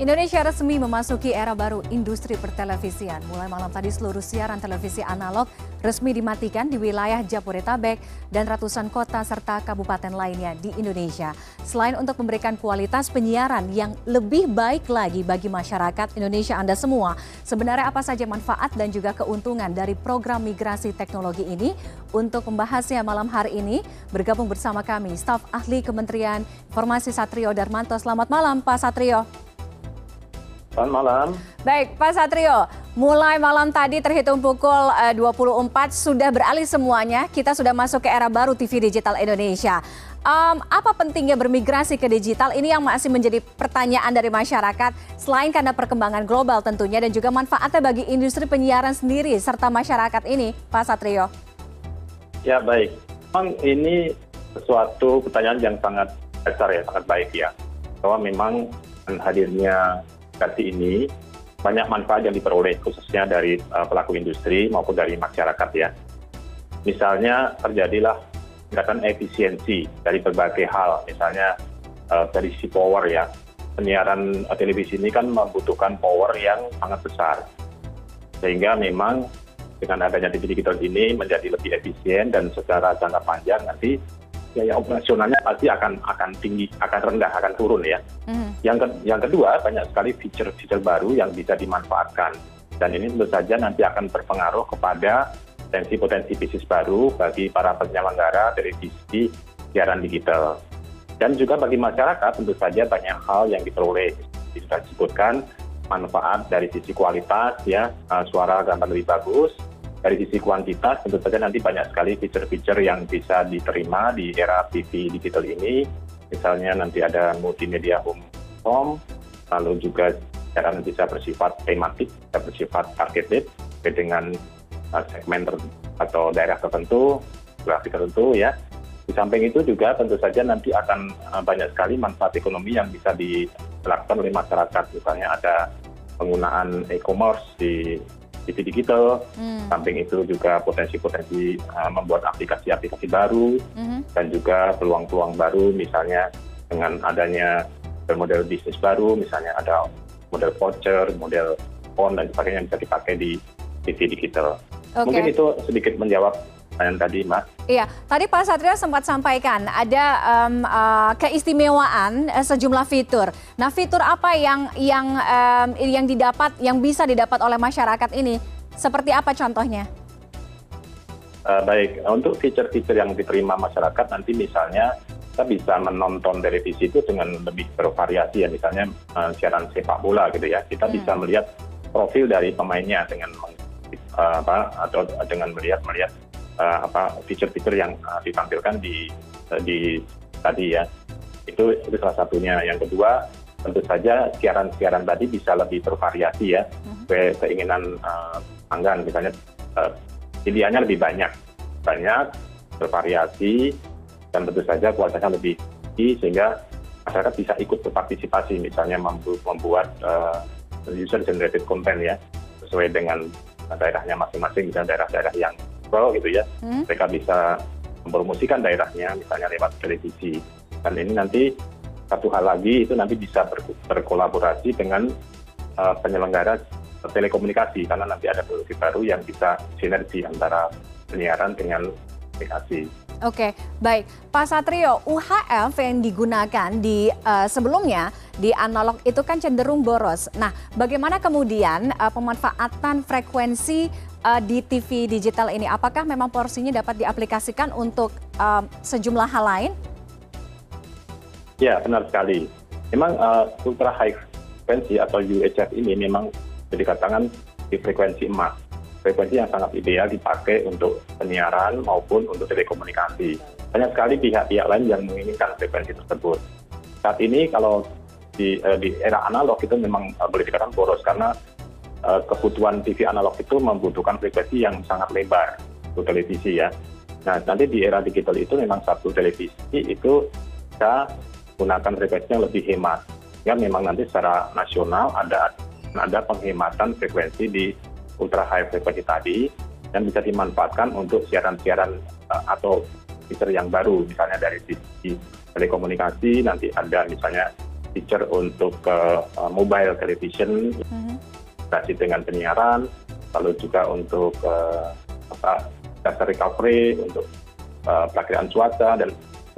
Indonesia resmi memasuki era baru industri pertelevisian. Mulai malam tadi seluruh siaran televisi analog resmi dimatikan di wilayah Jabodetabek dan ratusan kota serta kabupaten lainnya di Indonesia. Selain untuk memberikan kualitas penyiaran yang lebih baik lagi bagi masyarakat Indonesia Anda semua, sebenarnya apa saja manfaat dan juga keuntungan dari program migrasi teknologi ini? Untuk membahasnya malam hari ini, bergabung bersama kami staf ahli Kementerian Informasi Satrio Darmanto. Selamat malam Pak Satrio. Selamat malam. Baik, Pak Satrio, mulai malam tadi terhitung pukul 24 sudah beralih semuanya. Kita sudah masuk ke era baru TV digital Indonesia. Um, apa pentingnya bermigrasi ke digital? Ini yang masih menjadi pertanyaan dari masyarakat. Selain karena perkembangan global tentunya dan juga manfaatnya bagi industri penyiaran sendiri serta masyarakat ini, Pak Satrio. Ya baik, memang ini sesuatu pertanyaan yang sangat besar ya, sangat baik ya. Bahwa memang hadirnya aplikasi ini banyak manfaat yang diperoleh khususnya dari uh, pelaku industri maupun dari masyarakat ya. Misalnya terjadilah peningkatan efisiensi dari berbagai hal, misalnya uh, dari sisi power ya. Penyiaran uh, televisi ini kan membutuhkan power yang sangat besar. Sehingga memang dengan adanya TV digital ini menjadi lebih efisien dan secara jangka panjang nanti biaya operasionalnya pasti akan akan tinggi akan rendah akan turun ya. Mm. yang ke, yang kedua banyak sekali fitur-fitur baru yang bisa dimanfaatkan. Dan ini tentu saja nanti akan berpengaruh kepada potensi-potensi bisnis baru bagi para penyelenggara televisi siaran digital. Dan juga bagi masyarakat tentu saja banyak hal yang diperoleh. Bisa disebutkan manfaat dari sisi kualitas ya suara gambar lebih bagus dari sisi kuantitas tentu saja nanti banyak sekali fitur fitur yang bisa diterima di era tv digital ini. Misalnya nanti ada multimedia home home lalu juga siaran bisa bersifat tematik bisa bersifat targeted dengan uh, segmen atau daerah tertentu grafik tertentu ya. Di samping itu juga tentu saja nanti akan uh, banyak sekali manfaat ekonomi yang bisa dilakukan oleh masyarakat. Misalnya ada penggunaan e-commerce di tv digital hmm. samping itu juga potensi potensi uh, membuat aplikasi aplikasi baru hmm. dan juga peluang peluang baru misalnya dengan adanya model bisnis baru misalnya ada model voucher model phone dan sebagainya yang bisa dipakai di tv digital okay. mungkin itu sedikit menjawab pertanyaan tadi mas. Iya tadi pak satria sempat sampaikan ada um, uh, keistimewaan uh, sejumlah fitur. Nah fitur apa yang yang um, yang didapat yang bisa didapat oleh masyarakat ini? Seperti apa contohnya? Uh, baik. Untuk fitur-fitur yang diterima masyarakat nanti misalnya kita bisa menonton televisi itu dengan lebih bervariasi ya. Misalnya uh, siaran sepak bola gitu ya. Kita hmm. bisa melihat profil dari pemainnya dengan uh, apa atau dengan melihat melihat fitur fitur yang eh, ditampilkan di eh, di tadi ya. Itu itu salah satunya. Yang kedua tentu saja siaran siaran tadi bisa lebih bervariasi ya mhm. keinginan pelanggan. Misalnya pilihannya lebih banyak. Banyak bervariasi dan tentu saja kualitasnya lebih tinggi sehingga masyarakat bisa ikut berpartisipasi. Misalnya membuat user generated content ya sesuai dengan daerahnya masing-masing. Misalnya daerah-daerah yang rural gitu ya hmm? mereka bisa mempromosikan daerahnya misalnya lewat televisi dan ini nanti satu hal lagi itu nanti bisa ber, berkolaborasi dengan uh, penyelenggara telekomunikasi karena nanti ada produksi baru yang bisa sinergi antara penyiaran dengan aplikasi. Oke, baik. Pak Satrio, UHF yang digunakan di uh, sebelumnya di analog itu kan cenderung boros. Nah, bagaimana kemudian uh, pemanfaatan frekuensi uh, di TV digital ini? Apakah memang porsinya dapat diaplikasikan untuk sejumlah hal lain? Ya, benar sekali. Memang ultra high frekuensi atau UHF ini memang dikatakan di frekuensi emas frekuensi yang sangat ideal dipakai untuk penyiaran maupun untuk telekomunikasi. Banyak sekali pihak-pihak lain yang menginginkan frekuensi tersebut. Saat ini kalau di, uh, di era analog itu memang uh, boleh dikatakan boros karena uh, kebutuhan TV analog itu membutuhkan frekuensi yang sangat lebar untuk televisi ya. Nah nanti di era digital itu memang satu televisi itu bisa menggunakan frekuensi yang lebih hemat. Ya memang nanti secara nasional ada ada penghematan frekuensi di ultra high frequency tadi dan bisa dimanfaatkan untuk siaran-siaran uh, atau fitur yang baru misalnya dari sisi telekomunikasi nanti ada misalnya feature untuk uh, mobile television, mm -hmm. dengan penyiaran, lalu juga untuk uh, apa, dasar recovery, untuk uh, perakiraan cuaca, dan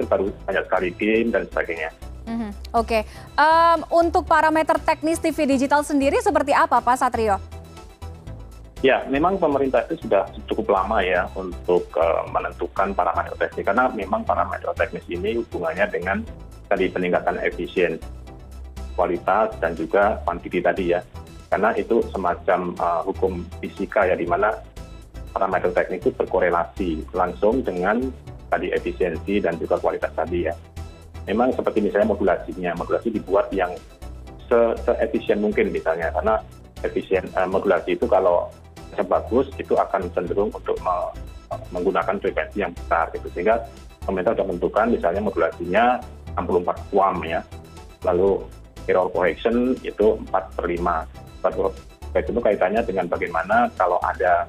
baru banyak sekali game dan sebagainya. Mm -hmm. Oke, okay. um, untuk parameter teknis TV digital sendiri seperti apa Pak Satrio? Ya, memang pemerintah itu sudah cukup lama ya untuk uh, menentukan parameter teknis karena memang parameter teknis ini hubungannya dengan tadi peningkatan efisien, kualitas dan juga kuantiti tadi ya. Karena itu semacam uh, hukum fisika ya di mana parameter teknis itu berkorelasi langsung dengan tadi efisiensi dan juga kualitas tadi ya. Memang seperti misalnya modulasinya, modulasi dibuat yang se, -se efisien mungkin misalnya karena efisien uh, modulasi itu kalau bagus itu akan cenderung untuk menggunakan frekuensi yang besar gitu sehingga pemerintah sudah menentukan misalnya modulasinya 64 QAM ya lalu error correction itu 4 per 5 itu kaitannya dengan bagaimana kalau ada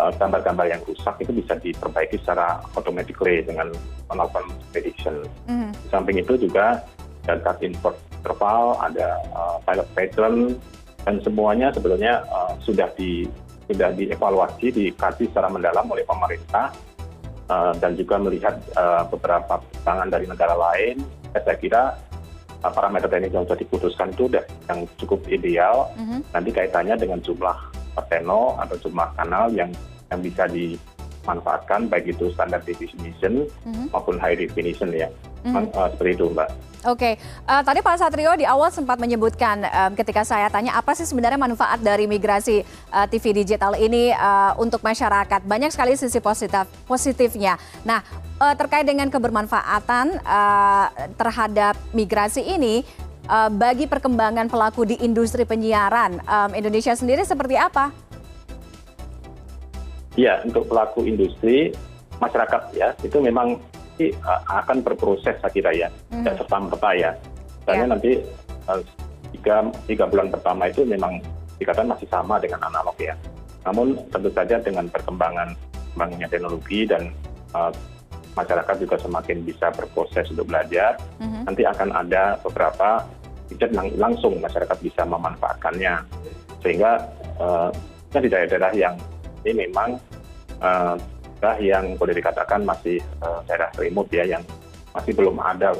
eh, gambar-gambar uh, yang rusak itu bisa diperbaiki secara automatically dengan melakukan prediction. Mm -hmm. Di samping itu juga ada import interval, ada uh, pilot pattern, dan semuanya sebetulnya uh, sudah di sudah dievaluasi dikaji secara mendalam oleh pemerintah uh, dan juga melihat uh, beberapa pertimbangan dari negara lain saya kira uh, parameter teknis yang sudah diputuskan itu sudah yang cukup ideal -hmm. nanti kaitannya dengan jumlah pateno atau jumlah kanal yang yang bisa dimanfaatkan baik itu standar definition mm -hmm. maupun high definition ya mm -hmm. uh, seperti itu mbak Oke, uh, tadi Pak Satrio di awal sempat menyebutkan uh, ketika saya tanya apa sih sebenarnya manfaat dari migrasi uh, TV digital ini uh, untuk masyarakat. Banyak sekali sisi positif positifnya. Nah, uh, terkait dengan kebermanfaatan uh, terhadap migrasi ini uh, bagi perkembangan pelaku di industri penyiaran um, Indonesia sendiri seperti apa? Ya, untuk pelaku industri masyarakat ya itu memang akan berproses saya kira ya. Hmm. tidak serta merta ya. Misalnya ya. nanti uh, tiga, tiga bulan pertama itu memang dikatakan masih sama dengan analog ya. Namun tentu saja dengan perkembangan kembangnya teknologi dan uh, masyarakat juga semakin bisa berproses untuk belajar hmm. nanti akan ada beberapa fitur yang langsung masyarakat bisa memanfaatkannya. Sehingga uh, di daerah-daerah yang ini memang uh, daerah yang boleh dikatakan masih uh, daerah remote ya yang masih belum ada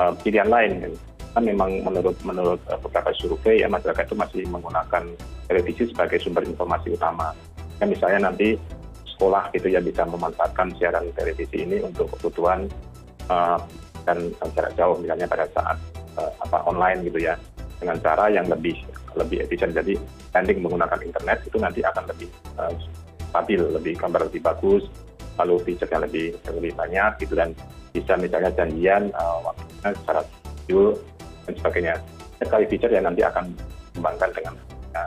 uh, pilihan lain. Kan memang menurut menurut uh, beberapa survei ya masyarakat itu masih menggunakan televisi sebagai sumber informasi utama. Ya misalnya nanti sekolah gitu ya bisa memanfaatkan siaran televisi ini untuk kebutuhan uh, dan jarak jauh misalnya pada saat uh, apa online gitu ya. Dengan cara yang lebih lebih efisien. Jadi banding menggunakan internet itu nanti akan lebih uh, stabil lebih gambar lebih bagus lalu fiturnya lebih lebih banyak gitu dan bisa misalnya janjian uh, waktunya secara video dan sebagainya sekali fitur yang nanti akan kembangkan dengan ya,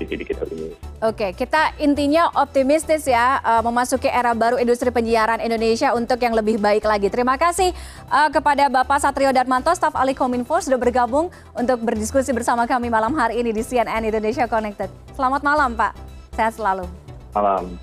TV digital ini. Oke, kita intinya optimistis ya uh, memasuki era baru industri penyiaran Indonesia untuk yang lebih baik lagi. Terima kasih uh, kepada Bapak Satrio Darmanto, staf ahli Kominfo sudah bergabung untuk berdiskusi bersama kami malam hari ini di CNN Indonesia Connected. Selamat malam Pak, sehat selalu. Malam